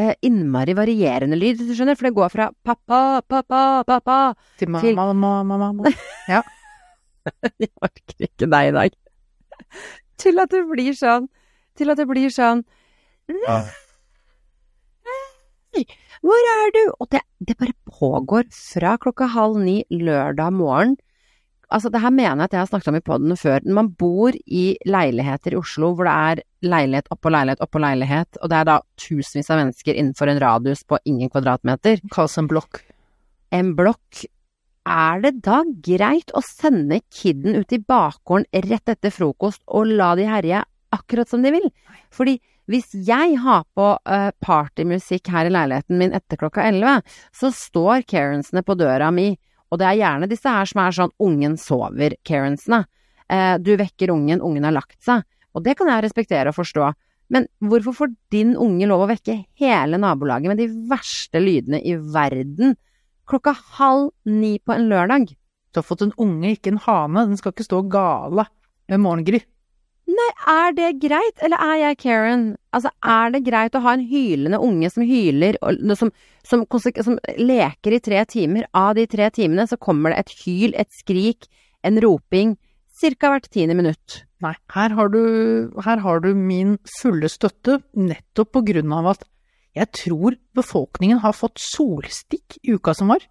eh, innmari varierende lyd, hvis du skjønner, for det går fra pappa, pappa, pappa Til Til- mamma, mamma, mamma. Jeg orker ikke deg i dag. Til at det blir sånn Til at det blir sånn Hvor er du? Og det, det bare pågår fra klokka halv ni lørdag morgen. Altså, det her mener jeg at jeg har snakket om i poden før. Når man bor i leiligheter i Oslo hvor det er leilighet oppå leilighet oppå leilighet, og det er da tusenvis av mennesker innenfor en radius på ingen kvadratmeter, Kalles en blokk. en blokk, er det da greit å sende kidden ut i bakgården rett etter frokost og la de herje akkurat som de vil? Fordi hvis jeg har på uh, partymusikk her i leiligheten min etter klokka elleve, så står Karensene på døra mi, og det er gjerne disse her som er sånn ungen sover, Karensene. Eh, du vekker ungen, ungen har lagt seg. Og det kan jeg respektere og forstå. Men hvorfor får din unge lov å vekke hele nabolaget med de verste lydene i verden klokka halv ni på en lørdag? Har fått en unge, ikke en hane. Den skal ikke stå gale med morgengry. Nei, er det greit, eller er jeg Karen? Altså, er det greit å ha en hylende unge som hyler, og som, som, som leker i tre timer? Av de tre timene så kommer det et hyl, et skrik, en roping, cirka hvert tiende minutt. Nei, her har du, her har du min fulle støtte, nettopp på grunn av at jeg tror befolkningen har fått solstikk i uka som var.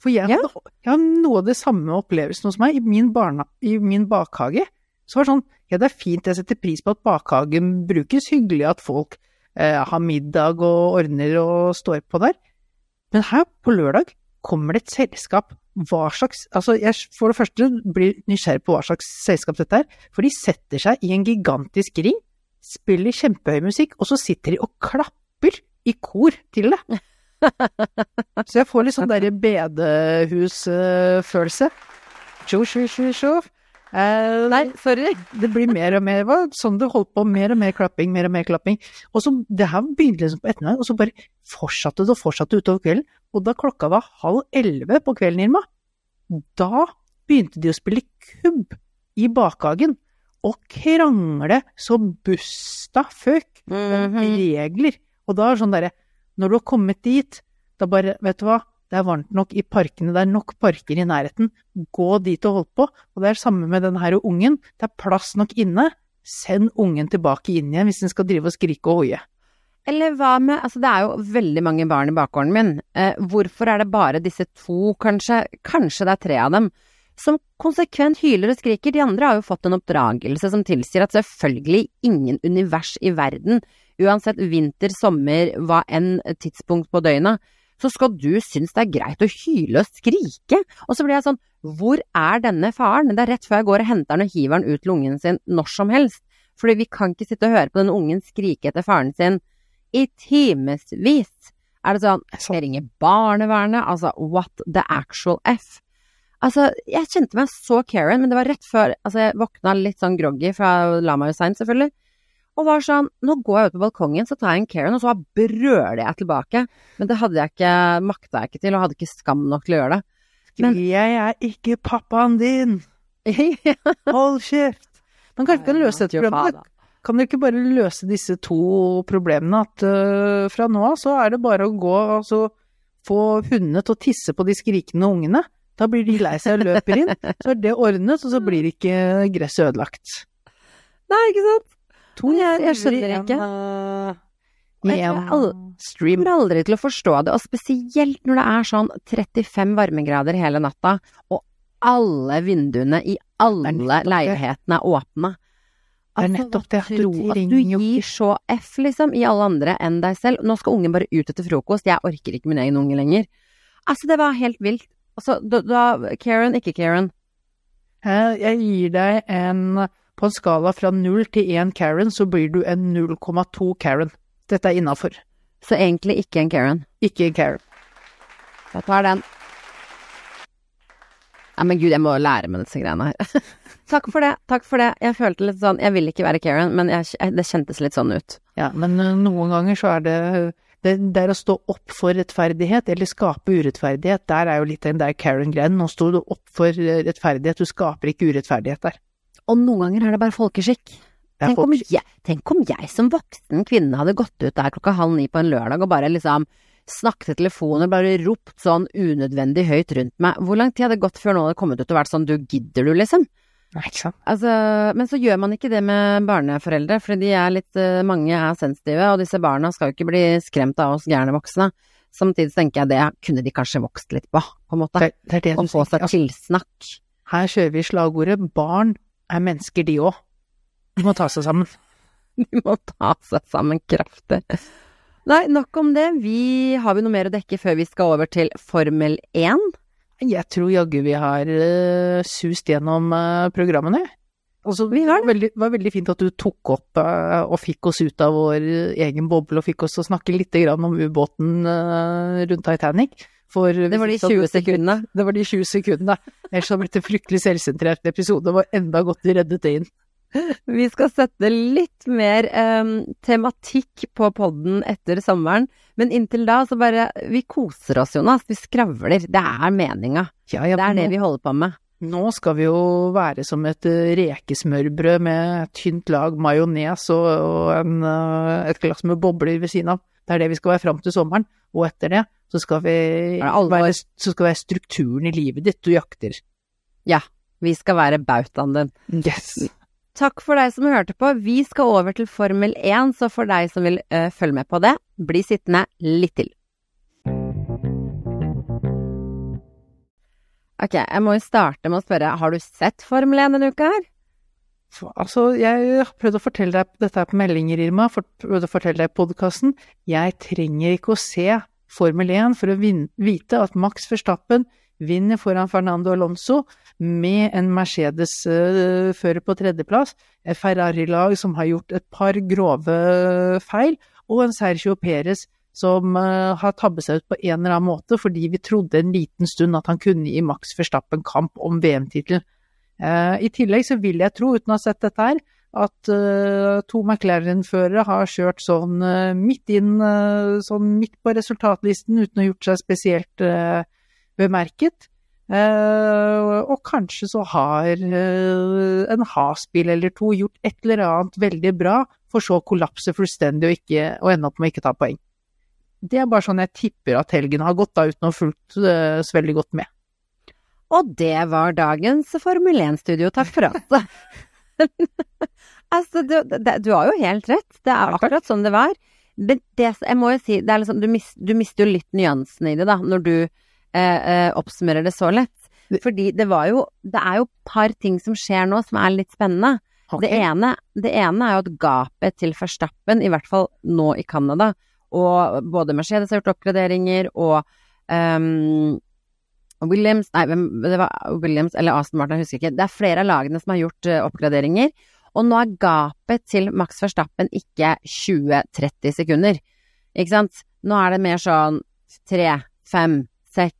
For jeg, Ja. jeg har noe av det samme opplevelsen hos meg i min, barna, i min bakhage. Så var det sånn, ja det er fint, jeg setter pris på at bakhagen brukes, hyggelig at folk eh, har middag og ordner og står på der. Men her på lørdag kommer det et selskap. Hva slags Altså, jeg for det første blir nysgjerrig på hva slags selskap dette er. For de setter seg i en gigantisk ring, spiller kjempehøy musikk, og så sitter de og klapper i kor til det. Så jeg får litt sånn derre bedehusfølelse. Tjo, tjo, tjo, tjo. Eh, Nei, sorry. det blir mer og mer, det var sånn det holdt på, mer og mer klapping, mer og mer klapping. Og så, det her begynte liksom på ettermiddagen, og så bare fortsatte det og fortsatte utover kvelden. Og da klokka var halv elleve på kvelden, Irma, da begynte de å spille kubb i bakhagen. Og krangle så busta føk om -hmm. regler. Og da er det sånn derre, når du har kommet dit, da bare, vet du hva, det er varmt nok i parkene, det er nok parker i nærheten, gå dit og hold på. Og det er samme med denne her ungen, det er plass nok inne, send ungen tilbake inn igjen hvis den skal drive og skrike og hoie. Eller hva med Altså, det er jo veldig mange barn i bakgården min. Eh, hvorfor er det bare disse to, kanskje? Kanskje det er tre av dem. Som konsekvent hyler og skriker. De andre har jo fått en oppdragelse som tilsier at selvfølgelig ingen univers i verden, uansett vinter, sommer, hva enn tidspunkt på døgnet, så skal du synes det er greit å hyle og skrike. Og så blir jeg sånn, hvor er denne faren? Det er rett før jeg går og henter den og hiver den ut lungen ungen sin når som helst. Fordi vi kan ikke sitte og høre på den ungen skrike etter faren sin i timevis. Er det sånn, jeg ringer barnevernet, altså what the actual f? Altså, jeg kjente meg så Karen, men det var rett før, altså jeg våkna litt sånn groggy, for jeg la meg jo seint selvfølgelig, og var sånn, nå går jeg ut på balkongen, så tar jeg en Karen, og så brøler jeg tilbake, men det hadde jeg ikke, makta jeg ikke til, og hadde ikke skam nok til å gjøre det. Men- jeg er ikke pappaen din. Hold kjeft! Men kanskje kan løse dette problemet. Kan dere ikke bare løse disse to problemene? At uh, fra nå av så er det bare å gå og så få hundene til å tisse på de skrikende ungene. Da blir de lei seg og løper inn. Så er det ordnet, og så blir ikke gresset ødelagt. Nei, ikke sant? To Jeg- jeg skjønner en, ikke. øh, Jeg kommer aldri til å forstå det, og spesielt når det er sånn 35 varmegrader hele natta, og alle vinduene i alle leilighetene er åpne. Det er Altså, nettopp det, at du at du gir så F, liksom, i alle andre enn deg selv. Nå skal ungen bare ut etter frokost, jeg orker ikke min egen unge lenger. Altså, det var helt vilt. Altså, da, da Karen, ikke Karen. Eh, Jeg gir deg en På en skala fra null til én Karen, så blir du en 0,2 Karen. Dette er innafor. Så egentlig ikke en Karen. Ikke en Karen. Jeg tar den. Nei, men gud, jeg må lære meg disse greiene her. takk for det, takk for det. Jeg følte litt sånn, jeg vil ikke være Karen, men jeg, det kjentes litt sånn ut. Ja, men øh, noen ganger så er det det, er å stå opp for rettferdighet, eller skape urettferdighet. Der er jo litt den der Karen-greien. Nå står du opp for øh, rettferdighet, du skaper ikke urettferdighet der. Og noen ganger er det bare folkeskikk. Tenk om, jeg, tenk om jeg som voksen kvinne hadde gått ut der klokka halv ni på en lørdag og bare liksom snakket i telefonen og bare ropt sånn unødvendig høyt rundt meg. Hvor lang tid hadde det gått før noen hadde kommet ut og vært sånn du gidder du, liksom? Nei, ikke sant. Altså, men så gjør man ikke det med barneforeldre, fordi de er litt, eh, mange er sensitive, og disse barna skal jo ikke bli skremt av oss gærne voksne. Samtidig tenker jeg det kunne de kanskje vokst litt på, på en måte. Det, det er det Og få seg Altså, tilsnakk. her kjører vi slagordet 'barn er mennesker, de òg'. De må ta seg sammen. De må ta seg sammen kraftig. Nei, nok om det. Vi, har vi noe mer å dekke før vi skal over til Formel 1? Jeg tror jaggu vi har uh, sust gjennom uh, programmene. Altså, Vi har det. var veldig, var veldig fint at du tok opp uh, og fikk oss ut av vår egen boble, og fikk oss til å snakke litt grann om ubåten rundt Titanic. For Det var de 20 sekundene. Det var de 20 sekundene. Ellers hadde det blitt en fryktelig selvsentrert episode. Det var enda godt vi reddet det inn. Vi skal sette litt mer em, tematikk på podden etter sommeren, men inntil da så bare Vi koser oss, Jonas. Vi skravler. Det er meninga. Ja, ja, Det er det vi holder på med. Nå skal vi jo være som et øh, rekesmørbrød med et tynt lag majones og, og en, øh, et glass med bobler ved siden av. Det er det vi skal være fram til sommeren, og etter det så skal, vi, være, så skal være strukturen i livet ditt du jakter. Ja, Vi skal være bautaen din. Yes. Takk for deg som hørte på. Vi skal over til Formel 1, så for deg som vil ø, følge med på det, bli sittende litt til. Ok, jeg må jo starte med å spørre, har du sett Formel 1 denne uka her? Så, altså, jeg har prøvd å fortelle deg dette er på meldinger, Irma, prøvd å fortelle deg i podkasten. Jeg trenger ikke å se Formel 1 for å vite at Max Verstappen vinner foran Fernando Alonso med en Mercedes-fører på tredjeplass, et Ferrari-lag som har gjort et par grove feil, og en Sergio Perez som eh, har tabbet seg ut på en eller annen måte fordi vi trodde en liten stund at han kunne gi Max Verstappen kamp om VM-tittelen. Eh, I tillegg så vil jeg tro, uten å ha sett dette her, at eh, to McLaren-førere har kjørt sånn eh, midt inn, sånn midt på resultatlisten uten å ha gjort seg spesielt bemerket. Og kanskje så har en Has-bil eller to gjort et eller annet veldig bra, for så å kollapse fullstendig og, ikke, og ende opp med ikke ta poeng. Det er bare sånn jeg tipper at helgen har gått, da, uten å ha fulgt så veldig godt med. Og det var dagens Formel 1-studio. Takk for oss. altså, du, det, du har jo helt rett. Det er akkurat sånn det var. Men det, jeg må jo si, det liksom, du, mis, du mister jo litt nyansene i det, da, når du eh, eh, oppsummerer det så lett. Fordi det var jo Det er jo par ting som skjer nå som er litt spennende. Okay. Det, ene, det ene er jo at gapet til Verstappen, i hvert fall nå i Canada, og både Mercedes har gjort oppgraderinger, og ehm, Williams Nei, det var Williams eller Aston Martin, jeg husker ikke. Det er flere av lagene som har gjort eh, oppgraderinger. Og nå er gapet til Max Verstappen ikke 20-30 sekunder. Ikke sant? Nå er det mer sånn 3, 5, 6,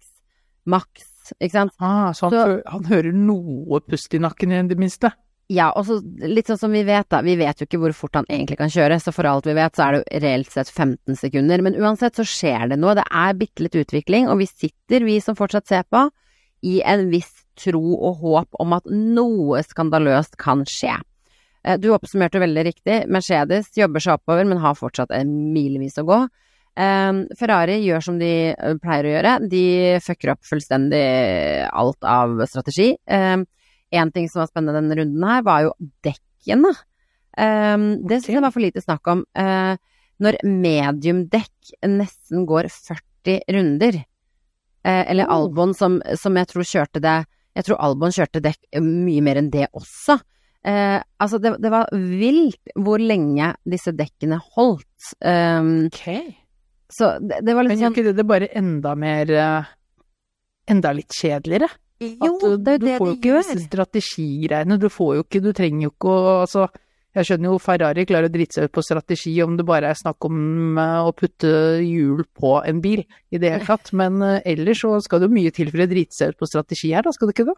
maks. Ikke sant? Ah, så han, Så- han hører noe pust i nakken i det minste? Ja, og så litt sånn som vi vet, da. Vi vet jo ikke hvor fort han egentlig kan kjøre, så for alt vi vet så er det jo reelt sett 15 sekunder. Men uansett så skjer det noe. Det er bitte litt utvikling, og vi sitter, vi som fortsatt ser på, i en viss tro og håp om at noe skandaløst kan skje. Eh, Du oppsummerte veldig riktig. Mercedes jobber seg oppover, men har fortsatt en milevis å gå. Eh, Ferrari gjør som de eh, pleier å gjøre. De fucker opp fullstendig alt av strategi. En ting som var spennende denne runden her, var jo dekkene. Um, Det syns jeg var for lite snakk om. Uh, Når mediumdekk nesten går 40 runder, uh, eller Oh. Albon som, som jeg tror kjørte det Jeg tror Albon kjørte dekk mye mer enn det også. Uh, altså, det, det var vilt hvor lenge disse dekkene holdt. Um, Ok. så det, det var litt Men gjør sånn ikke det det bare enda mer eh, Enda litt kjedeligere? Jo, At, det er jo du det får de jo ikke gjør. disse strategigreiene. Du får jo ikke Du trenger jo ikke å Altså, jeg skjønner jo Ferrari klarer å drite seg ut på strategi om det bare er snakk om eh, å putte hjul på en bil i det hele tatt, men eh, ellers så skal det jo mye til for å drite seg ut på strategi her, da, skal det ikke det?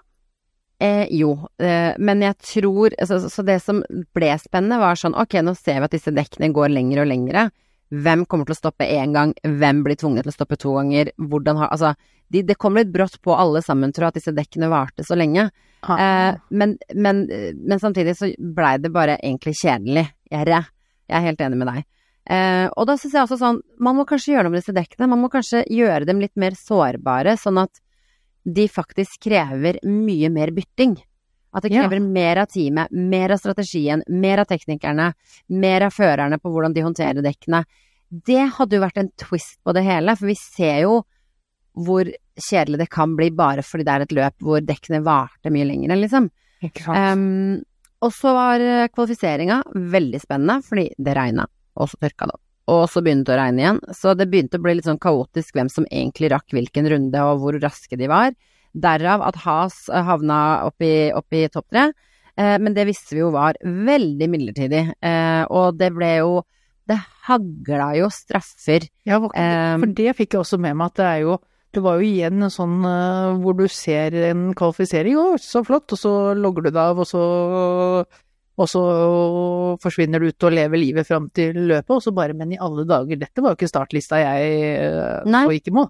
Eh, jo, eh, men jeg tror altså, så, så det som ble spennende var sånn, ok, nå ser vi at disse dekkene går lengre og lengre. Hvem kommer til å stoppe én gang? Hvem blir tvunget til å stoppe to ganger? Hvordan har Altså, de, det kom litt brått på alle sammen, tror jeg, at disse dekkene varte så lenge. Eh, men, men, men samtidig så blei det bare egentlig kjedelig. Gjerre. Jeg er helt enig med deg. Eh, og da syns jeg også sånn, man må kanskje gjøre noe med disse dekkene. Man må kanskje gjøre dem litt mer sårbare, sånn at de faktisk krever mye mer bytting. At det Ja. krever mer av teamet, mer av strategien, mer av teknikerne, mer av førerne på hvordan de håndterer dekkene. Det hadde jo vært en twist på det hele, for vi ser jo hvor kjedelig det kan bli bare fordi det er et løp hvor dekkene varte mye lenger, liksom. Ikke sant? Um, og så var eh, kvalifiseringa veldig spennende, fordi det regna, og så tørka det opp. Og så begynte det å regne igjen, så det begynte å bli litt sånn kaotisk hvem som egentlig rakk hvilken runde, og hvor raske de var. Derav at Has eh, havna opp i, opp i topp tre. Eh, men det visste vi jo var veldig midlertidig, eh, og det ble jo Det hagla jo straffer. Ja, Um, for det fikk jeg også med meg at det er jo Det var jo igjen en sånn uh, hvor du ser en kvalifisering, å, så flott, og så logger du deg av, og så og så forsvinner du ut og lever livet fram til løpet, og så bare Men i alle dager, dette var jo ikke startlista jeg uh, og ikke mål.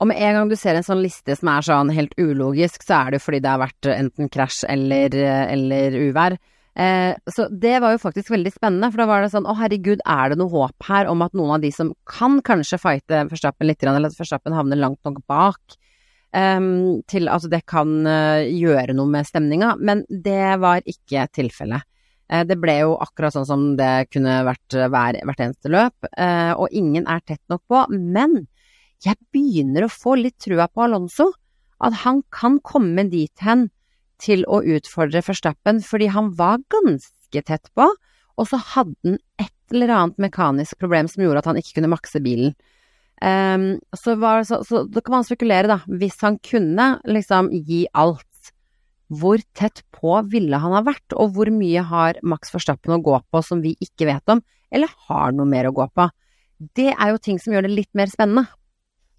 Og med en gang du ser en sånn liste som er sånn helt ulogisk, så er det fordi det har vært enten krasj eller, eller uvær. Eh, så det var jo faktisk veldig spennende, for da var det sånn å herregud, er det noe håp her om at noen av de som kan kanskje fighte Verstappen litt, eller at Verstappen havner langt nok bak, ehm, til at det kan eh, gjøre noe med stemninga, men det var ikke tilfellet. Eh, det ble jo akkurat sånn som det kunne vært hver, hvert eneste løp, og ingen er tett nok på, men jeg begynner å få litt trua på Alonso. At han kan komme dit hen til å utfordre Verstappen, fordi han var ganske tett på, og så hadde han et eller annet mekanisk problem som gjorde at han ikke kunne makse bilen. Um, så, var, så, så da kan man spekulere, da. Hvis han kunne liksom gi alt, hvor tett på ville han ha vært, og hvor mye har Max Verstappen å gå på som vi ikke vet om, eller har noe mer å gå på? Det er jo ting som gjør det litt mer spennende.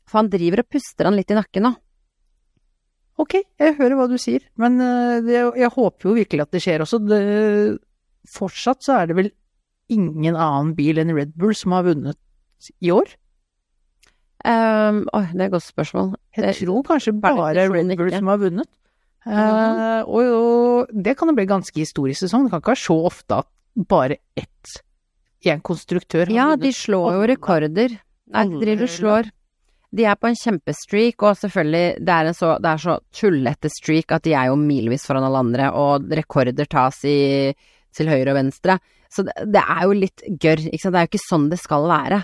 For han driver og puster han litt i nakken nå. Ok, jeg hører hva du sier, men eh, jeg håper jo virkelig at det skjer også. Det, fortsatt så er det vel ingen annen bil enn Red Bull som har vunnet i år? Um, oi, det er et godt spørsmål. Jeg tror kanskje bare Red Bull som har vunnet. Uh, og, og det kan jo bli ganske historisk sesong. Det kan ikke være så ofte at bare ett i en konstruktør har Ja, vunnet. de slår jo rekorder. Nei, de driver og slår. De er på en kjempestreak, og selvfølgelig, det er, en så, det er så tullete streak at de er jo milevis foran alle andre, og rekorder tas i, til høyre og venstre. Så det, det er jo litt gørr, ikke sant. Det er jo ikke sånn det skal være.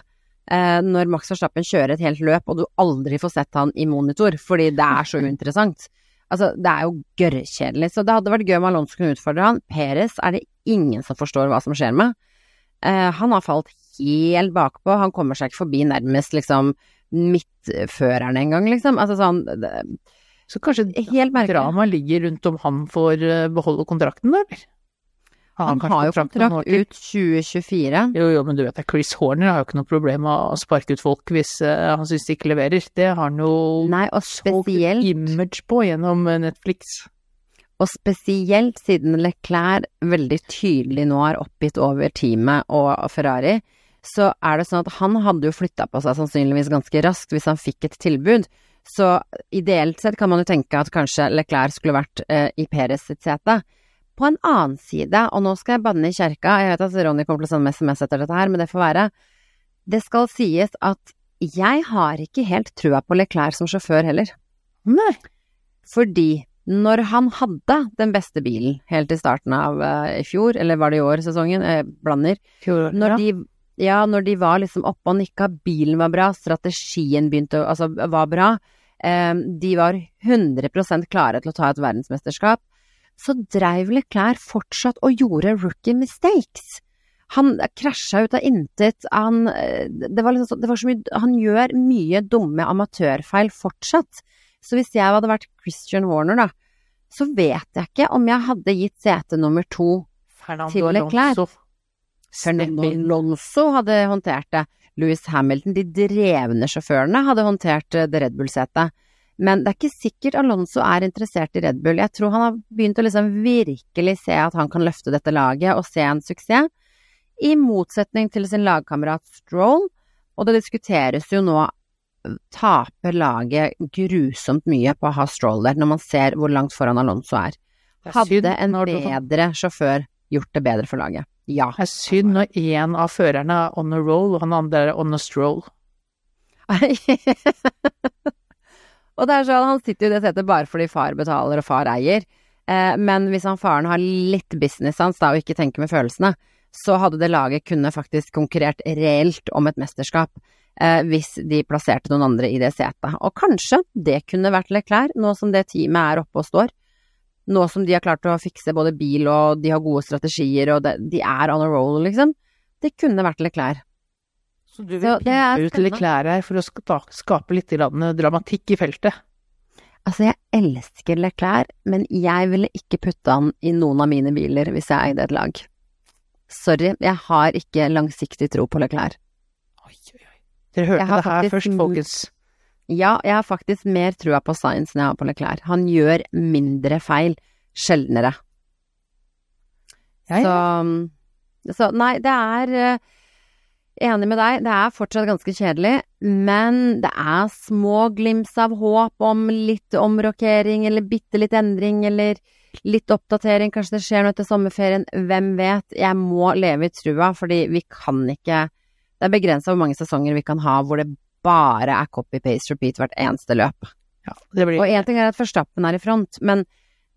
Eh, når Max Verstappen kjører et helt løp, og du aldri får sett han i monitor, fordi det er så uinteressant. Altså, det er jo gørrkjedelig. Så det hadde vært gøy om Alonso kunne utfordre han. Peres er det ingen som forstår hva som skjer med. Eh, han har falt helt bakpå. Han kommer seg ikke forbi nærmest liksom midtføreren engang, liksom. Altså sånn det, Så kanskje Helt dramaet ligger rundt om han får eh, beholde kontrakten, da, eller? Han han har jo kontrakt ut 2024. Jo, jo, men du vet det, Chris Horner har jo ikke noe problem med å sparke ut folk hvis uh, han syns de ikke leverer. Det har han jo Nei, og spesielt image på gjennom eh, Netflix. Og spesielt siden Leclerc veldig tydelig nå er oppgitt over teamet og Ferrari, så er det sånn at han hadde jo flytta på seg sannsynligvis ganske raskt hvis han fikk et tilbud. Så ideelt sett kan man jo tenke at kanskje Leclerc skulle vært eh, i Perez sitt sete. På en annen side, og nå skal jeg banne i kjerka, jeg vet at Ronny kommer til å sende SMS etter dette her, men det får være. Det skal sies at jeg har ikke helt trua på Leclerc som sjåfør heller. Nei. Fordi når han hadde den beste bilen helt i starten av uh, i fjor, eller var det i år sesongen, jeg blander, Fjor, når ja. de ja, når de var liksom oppe og nikka, bilen var bra, strategien begynte å Altså, var bra. eh, de var 100% klare til å ta et verdensmesterskap. Så dreiv Leclerc fortsatt og gjorde rookie mistakes. Han krasja ut av intet. Han eh, Det var liksom det var så mye Han gjør mye dumme amatørfeil fortsatt. Så hvis jeg hadde vært Christian Warner, da, så vet jeg ikke om jeg hadde gitt sete nummer to Fernando til Leclerc. Alonso. Fernando. Alonso hadde håndtert det. Louis Hamilton, de drevne sjåførene, hadde håndtert eh, det Red Bull-setet. Men det er ikke sikkert Alonso er interessert i Red Bull. Jeg tror han har begynt å liksom virkelig se at han kan løfte dette laget og se en suksess. I motsetning til sin lagkamerat Stroll, og det diskuteres jo nå taper laget grusomt mye på å ha Stroll der, når man ser hvor langt foran Alonso er. Hadde en bedre sjåfør gjort det bedre for laget? Ja. Det er synd når én av førerne er on a roll, og han andre er on a stroll. og det er sånn, han sitter i det setet bare fordi far betaler og far eier. Eh, men hvis han faren har litt business hans da, og ikke tenker med følelsene, så hadde det laget kunne faktisk konkurrert reelt om et mesterskap. Eh, hvis de plasserte noen andre i det setet. Og kanskje det kunne vært Leclerc, nå som det teamet er oppe og står. Nå som de har klart å fikse både bil og de har gode strategier og det, de er on a roll, liksom. Det kunne vært Leclerc. Så du vil pimpe ut. Leclerc her for å skape litt dramatikk i feltet. Altså, jeg elsker Leclerc, men jeg ville ikke putte han i noen av mine biler hvis jeg eide et lag. Sorry, jeg har ikke langsiktig tro på Leclerc. Oi, oi, oi. Dere hørte det her faktisk- først, folkens. Ja, jeg har faktisk mer trua på Science enn jeg har på Leclerc. Han gjør mindre feil, sjeldnere. Ja, ja. Så, så nei, det er eh, Enig med deg, det er fortsatt ganske kjedelig, men det er små glims av håp om litt omrokering eller bitte litt endring eller litt oppdatering. Kanskje det skjer noe etter sommerferien, hvem vet. Jeg må leve i trua, fordi vi kan ikke Det er begrensa hvor mange sesonger vi kan ha hvor det bare er copy-paste repeat hvert eneste løp. Ja, det blir Og én ting er at Verstappen er i front, men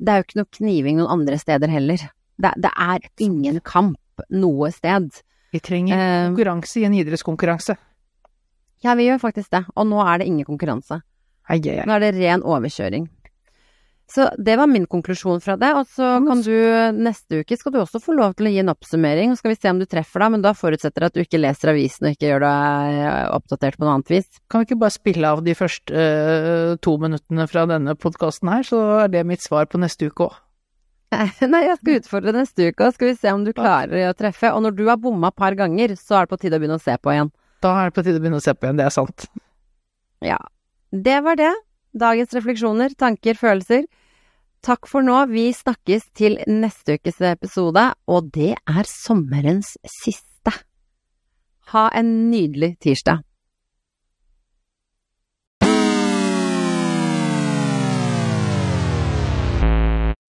det er jo ikke noe kniving noen andre steder heller. Det, det er ingen kamp noe sted. Vi trenger Eh, konkurranse i en idrettskonkurranse. Ja, vi gjør faktisk det, og nå er det ingen konkurranse. Nå er det ren overkjøring. Så det var min konklusjon fra det, og så kan du neste uke skal du også få lov til å gi en oppsummering, og skal vi se om du treffer da, men da forutsetter det at du ikke leser avisen og ikke gjør deg oppdatert på noe annet vis. Kan vi ikke bare spille av de første uh, to minuttene fra denne podkasten her, så er det mitt svar på neste uke òg. Nei, jeg skal utfordre neste uke, og skal vi se om du klarer å treffe. Og når du har bomma et par ganger, så er det på tide å begynne å se på igjen. Da er det på tide å begynne å se på igjen, det er sant. Ja. Det var det. Dagens refleksjoner, tanker, følelser. Takk for nå. Vi snakkes til neste ukes episode, og det er sommerens siste. Ha en nydelig tirsdag.